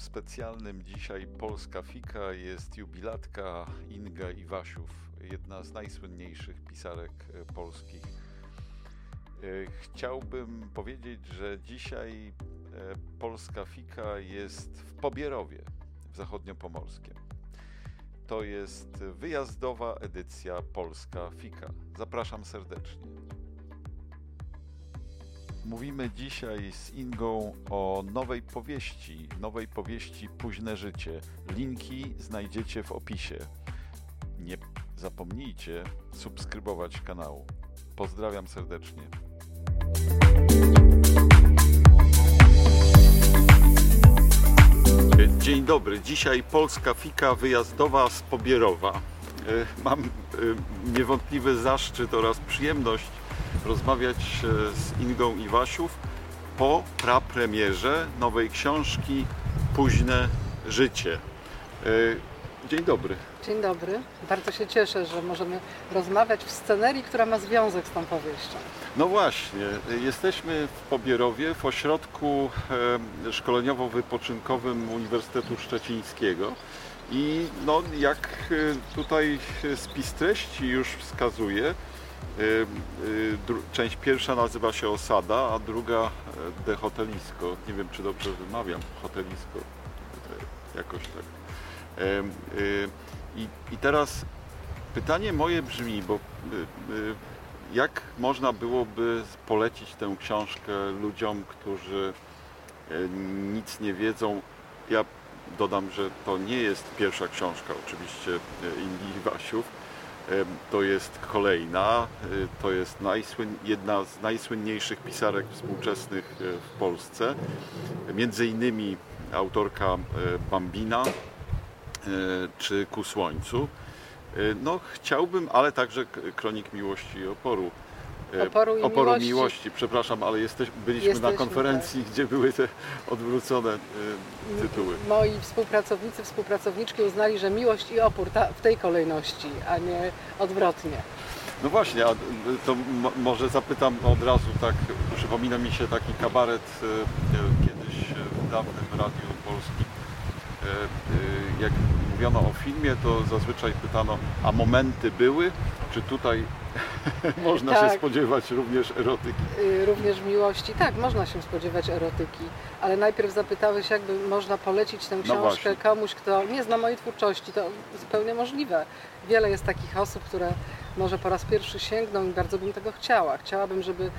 specjalnym dzisiaj Polska Fika jest jubilatka Inga Iwasiów, jedna z najsłynniejszych pisarek e, polskich. E, chciałbym powiedzieć, że dzisiaj e, Polska Fika jest w Pobierowie w Zachodniopomorskiem. To jest wyjazdowa edycja Polska Fika. Zapraszam serdecznie. Mówimy dzisiaj z Ingą o nowej powieści, nowej powieści Późne Życie. Linki znajdziecie w opisie. Nie zapomnijcie subskrybować kanału. Pozdrawiam serdecznie. Dzień dobry. Dzisiaj Polska Fika wyjazdowa z Pobierowa. E, mam e, niewątpliwy zaszczyt oraz przyjemność rozmawiać e, z Ingą Iwasiów po prapremierze nowej książki Późne Życie. Dzień dobry. Dzień dobry. Bardzo się cieszę, że możemy rozmawiać w scenerii, która ma związek z tą powieścią. No właśnie, jesteśmy w Pobierowie, w ośrodku szkoleniowo-wypoczynkowym Uniwersytetu Szczecińskiego. I no, jak tutaj spis treści już wskazuje, część pierwsza nazywa się Osada, a druga De Hotelisko. Nie wiem, czy dobrze wymawiam. Hotelisko. Jakoś tak. I, I teraz pytanie moje brzmi, bo jak można byłoby polecić tę książkę ludziom, którzy nic nie wiedzą? Ja dodam, że to nie jest pierwsza książka oczywiście Indii Wasiów. To jest kolejna, to jest jedna z najsłynniejszych pisarek współczesnych w Polsce. Między innymi autorka Bambina, czy Ku Słońcu. No chciałbym, ale także Kronik Miłości i Oporu. Oporu i Oporu miłości. miłości. Przepraszam, ale jesteś, byliśmy Jesteśmy, na konferencji, gdzie były te odwrócone tytuły. Moi współpracownicy, współpracowniczki uznali, że miłość i opór ta, w tej kolejności, a nie odwrotnie. No właśnie, a to mo- może zapytam od razu, tak, przypomina mi się taki kabaret e, e, kiedyś w dawnym Radiu Polskim. E, e, Jak mówiono o filmie, to zazwyczaj pytano, a momenty były? Czy tutaj można się Tak. spodziewać również erotyki? Y, Również miłości. Tak, można się spodziewać erotyki, ale najpierw zapytałeś, jakby można polecić tę książkę No komuś, kto nie zna mojej twórczości. To zupełnie możliwe. Wiele jest takich osób, które może po raz pierwszy sięgną i bardzo bym tego chciała. Chciałabym, żeby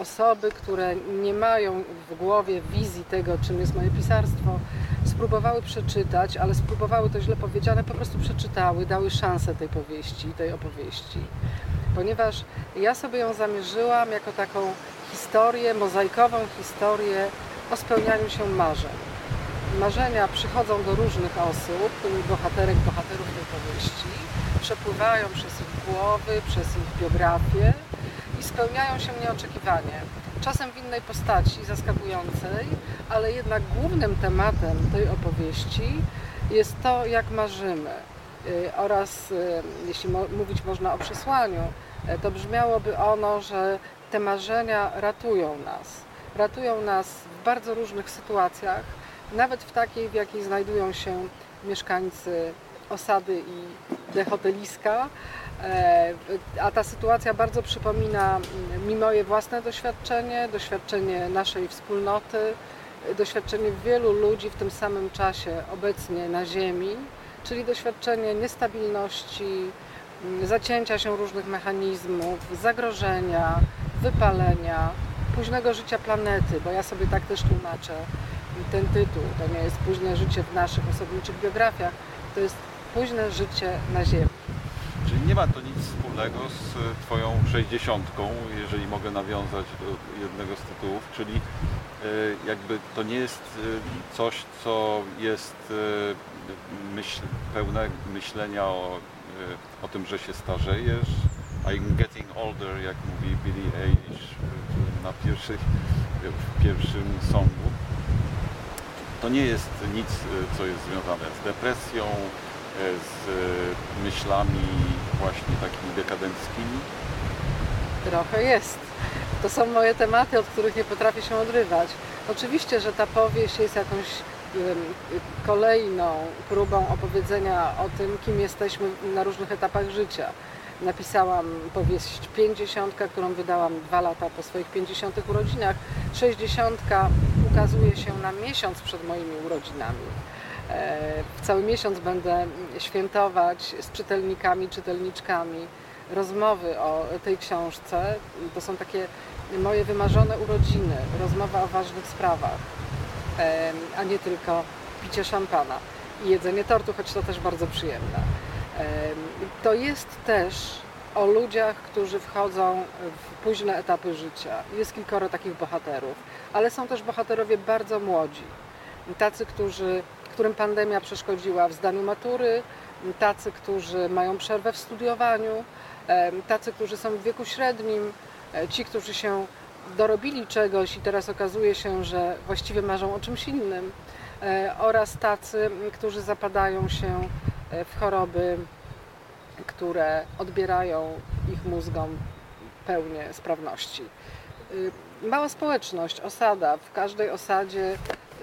osoby, które nie mają w głowie wizji tego, czym jest moje pisarstwo, spróbowały przeczytać, ale spróbowały to źle powiedziane, po prostu przeczytały, dały szansę tej powieści, tej opowieści ponieważ ja sobie ją zamierzyłam jako taką historię, mozaikową historię o spełnianiu się marzeń. Marzenia przychodzą do różnych osób, bohaterek, bohaterów tej powieści, przepływają przez ich głowy, przez ich biografię i spełniają się nieoczekiwanie. Czasem w innej postaci, zaskakującej, ale jednak głównym tematem tej opowieści jest to, jak marzymy, y, oraz y, jeśli mówić można o przesłaniu, y, to brzmiałoby ono, że te marzenia ratują nas. Ratują nas w bardzo różnych sytuacjach, nawet w takiej, w jakiej znajdują się mieszkańcy osady i dehoteliska. E, A ta sytuacja bardzo przypomina mm, mi moje własne doświadczenie, doświadczenie naszej wspólnoty, doświadczenie wielu ludzi w tym samym czasie obecnie na Ziemi, czyli doświadczenie niestabilności, mm, zacięcia się różnych mechanizmów, zagrożenia, wypalenia, późnego życia planety, bo ja sobie tak też tłumaczę ten tytuł. To nie jest późne życie w naszych osobniczych biografiach, to jest późne życie na Ziemi. Czyli nie ma to nic wspólnego z Twoją sześćdziesiątką, jeżeli mogę nawiązać do jednego z tytułów, czyli e, jakby to nie jest e, coś, co jest e, myśl, pełne myślenia o, o tym, że się starzejesz. I'm getting older, jak mówi Billie Eilish na pierwszych, w pierwszym songu. To nie jest nic, co jest związane z depresją, z e, myślami właśnie takimi dekadenckimi. Trochę jest. To są moje tematy, od których nie potrafię się odrywać. Oczywiście, że ta powieść jest jakąś kolejną próbą opowiedzenia o tym, kim jesteśmy na różnych etapach życia. Napisałam powieść 50, którą wydałam dwa lata po swoich 50 urodzinach. 60 ukazuje się na miesiąc przed moimi urodzinami. E, w cały miesiąc będę świętować z czytelnikami, czytelniczkami rozmowy o tej książce. To są takie moje wymarzone urodziny, rozmowa o ważnych sprawach, a nie tylko picie szampana i jedzenie tortu, choć to też bardzo przyjemne. To jest też o ludziach, którzy wchodzą w późne etapy życia. Jest kilkoro takich bohaterów, ale są też bohaterowie bardzo młodzi. Tacy, którzy, którym pandemia przeszkodziła w zdaniu matury, tacy, którzy mają przerwę w studiowaniu, tacy, którzy są w wieku średnim, e, ci, którzy się dorobili czegoś i teraz okazuje się, że właściwie marzą o czymś innym, e, oraz tacy, którzy zapadają się e, w choroby, które odbierają ich mózgom pełnię sprawności. Mała społeczność, osada, w każdej osadzie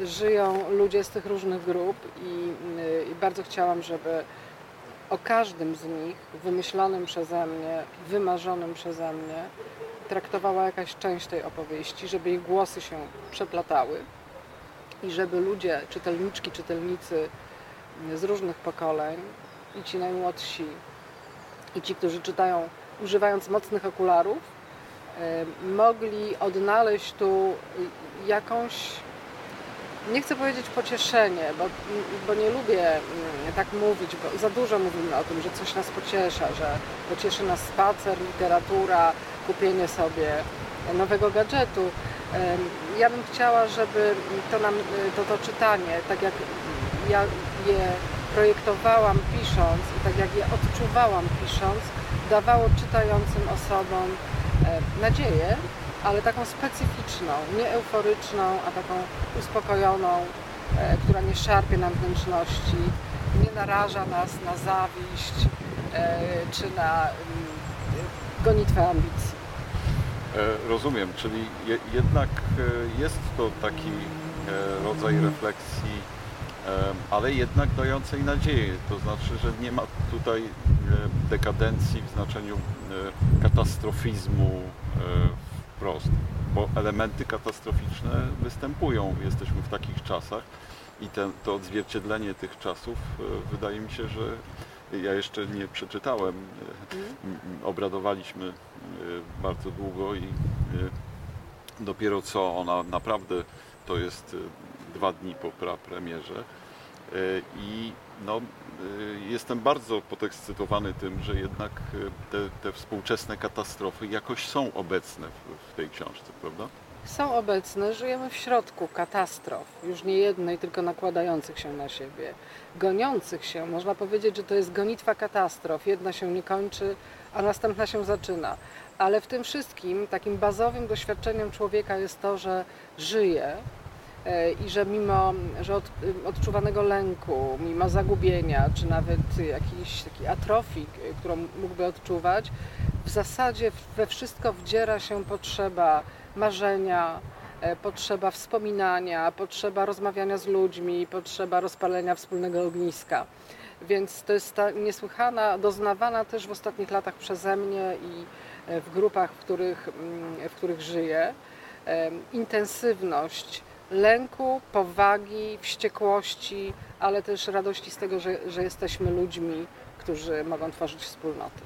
żyją ludzie z tych różnych grup i, i bardzo chciałam, żeby o każdym z nich, wymyślonym przeze mnie, wymarzonym przeze mnie, traktowała jakaś część tej opowieści, żeby ich głosy się przeplatały i żeby ludzie, czytelniczki, czytelnicy z różnych pokoleń, i ci najmłodsi, i ci, którzy czytają używając mocnych okularów, mogli odnaleźć tu jakąś nie chcę powiedzieć pocieszenie, bo, bo nie lubię mm, tak mówić, bo za dużo mówimy o tym, że coś nas pociesza, że pocieszy nas spacer, literatura, kupienie sobie nowego gadżetu. Ja bym chciała, żeby to, nam, to, to czytanie, tak jak ja je projektowałam pisząc i tak jak je odczuwałam pisząc, dawało czytającym osobom nadzieję, ale taką specyficzną, nie euforyczną, a taką uspokojoną, e, która nie szarpie nam wnętrzności, nie naraża nas na zawiść e, czy na mm, gonitwę ambicji. E, rozumiem, czyli jednak jest to taki rodzaj refleksji, ale jednak dającej nadzieję. To znaczy, że nie ma tutaj dekadencji w znaczeniu katastrofizmu wprost, bo elementy katastroficzne występują. Jesteśmy w takich czasach i ten, to odzwierciedlenie tych czasów e, wydaje mi się, że ja jeszcze nie przeczytałem. Mm. Obradowaliśmy e, bardzo długo i dopiero co ona naprawdę to jest dwa dni po premierze i no, jestem bardzo podekscytowany tym, że jednak y, te, te współczesne katastrofy jakoś są obecne w, w tej książce, prawda? Są obecne, żyjemy w środku katastrof, już nie jednej, tylko nakładających się na siebie, goniących się. Można powiedzieć, że to jest gonitwa katastrof. Jedna się nie kończy, a następna się zaczyna. Ale w tym wszystkim takim bazowym doświadczeniem człowieka jest to, że żyje, i że mimo że od, odczuwanego lęku, mimo zagubienia, czy nawet jakiejś takiej atrofii, e, którą mógłby odczuwać, w zasadzie we wszystko wdziera się potrzeba marzenia, e, potrzeba wspominania, potrzeba rozmawiania z ludźmi, potrzeba rozpalenia wspólnego ogniska. Więc to jest ta niesłychana, doznawana też w ostatnich latach przeze mnie i w grupach, w których, w których żyję, intensywność lęku, powagi, wściekłości, ale też radości z tego, że, że jesteśmy ludźmi, którzy mogą tworzyć wspólnoty.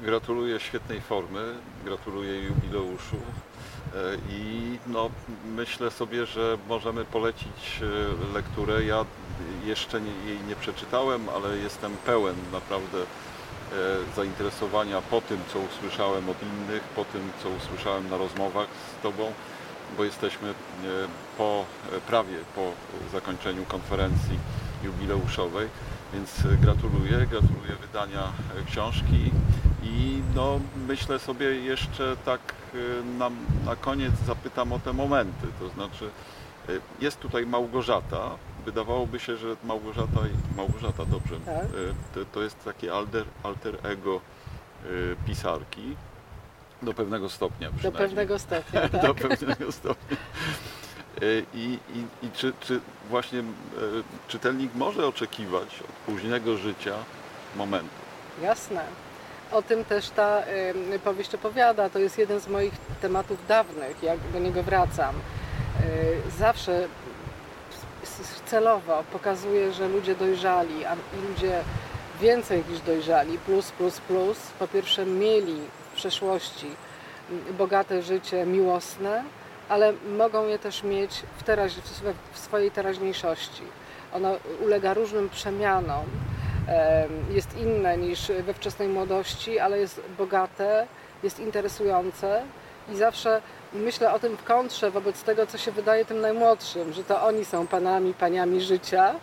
Gratuluję świetnej formy, gratuluję jubileuszu e, i no, myślę sobie, że możemy polecić e, lekturę. Ja jeszcze jej nie przeczytałem, ale jestem pełen naprawdę e, zainteresowania po tym, co usłyszałem od innych, po tym, co usłyszałem na rozmowach z Tobą bo jesteśmy e, po, e, prawie po zakończeniu konferencji jubileuszowej, więc e, gratuluję, gratuluję wydania książki i no, myślę sobie jeszcze tak na, na koniec zapytam o te momenty, to znaczy jest tutaj Małgorzata, wydawałoby się, że Małgorzata, Małgorzata dobrze, tak? to, to jest takie alter, alter ego pisarki, do pewnego stopnia Do pewnego stopnia, tak. Do pewnego stopnia. I, i, i czy, czy właśnie e, czytelnik może oczekiwać od późnego życia momentu? Jasne. O tym też ta powieść opowiada. To jest jeden z moich tematów dawnych, jak do niego wracam. Y, zawsze celowo pokazuje, że ludzie dojrzali, a ludzie więcej niż dojrzali, plus, plus, plus, po pierwsze mieli przeszłości bogate życie miłosne, ale mogą je też mieć w, teraź, w swojej teraźniejszości. Ono ulega różnym przemianom, em, jest inne niż we wczesnej młodości, ale jest bogate, jest interesujące i zawsze myślę o tym w kontrze wobec tego, co się wydaje tym najmłodszym, że to oni są panami, paniami życia,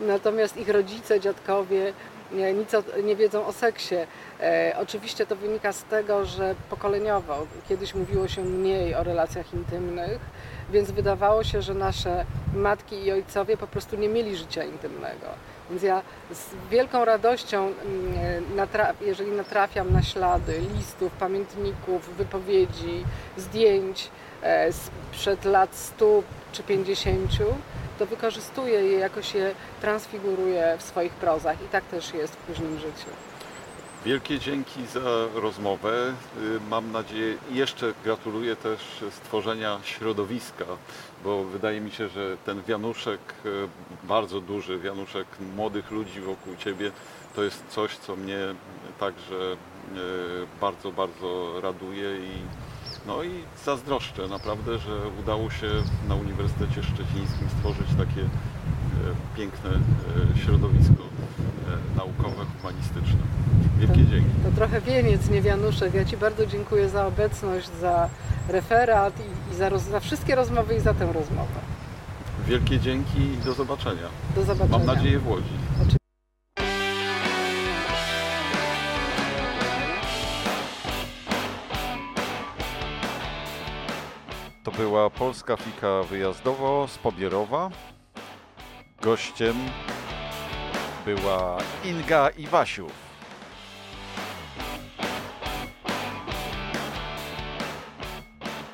natomiast ich rodzice, dziadkowie nie, nic o, nie wiedzą o seksie. E, oczywiście to wynika z tego, że pokoleniowo kiedyś mówiło się mniej o relacjach intymnych, więc wydawało się, że nasze matki i ojcowie po prostu nie mieli życia intymnego. Więc ja z wielką radością, mm, natra- jeżeli natrafiam na ślady listów, pamiętników, wypowiedzi, zdjęć e, sprzed lat 100 czy 50, to wykorzystuję je, jakoś je transfiguruję w swoich prozach i tak też jest w późnym życiu. Wielkie dzięki za rozmowę. Y, Mam nadzieję, jeszcze gratuluję też stworzenia środowiska, bo wydaje mi się, że ten wianuszek, y, bardzo duży wianuszek młodych ludzi wokół Ciebie, to jest coś, co mnie także y, bardzo, bardzo raduje i, no i zazdroszczę naprawdę, że udało się na Uniwersytecie Szczecińskim stworzyć takie y, piękne y, środowisko y, naukowe, humanistyczne. Wielkie dzięki. To trochę wieniec, nie wianuszek. Ja Ci bardzo dziękuję za obecność, za referat i, i za, roz, za wszystkie rozmowy i za tę rozmowę. Wielkie dzięki i do zobaczenia. Do zobaczenia. Mam nadzieję w Łodzi. Była polska fika wyjazdowo z Pobierowa. Gościem była Inga Iwasiów.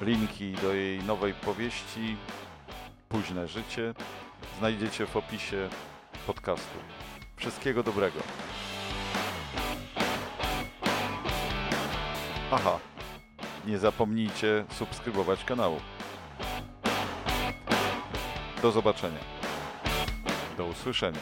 Linki do jej nowej powieści Późne życie znajdziecie w opisie podcastu. Wszystkiego dobrego. Aha, nie zapomnijcie subskrybować kanału. Do zobaczenia. Do usłyszenia.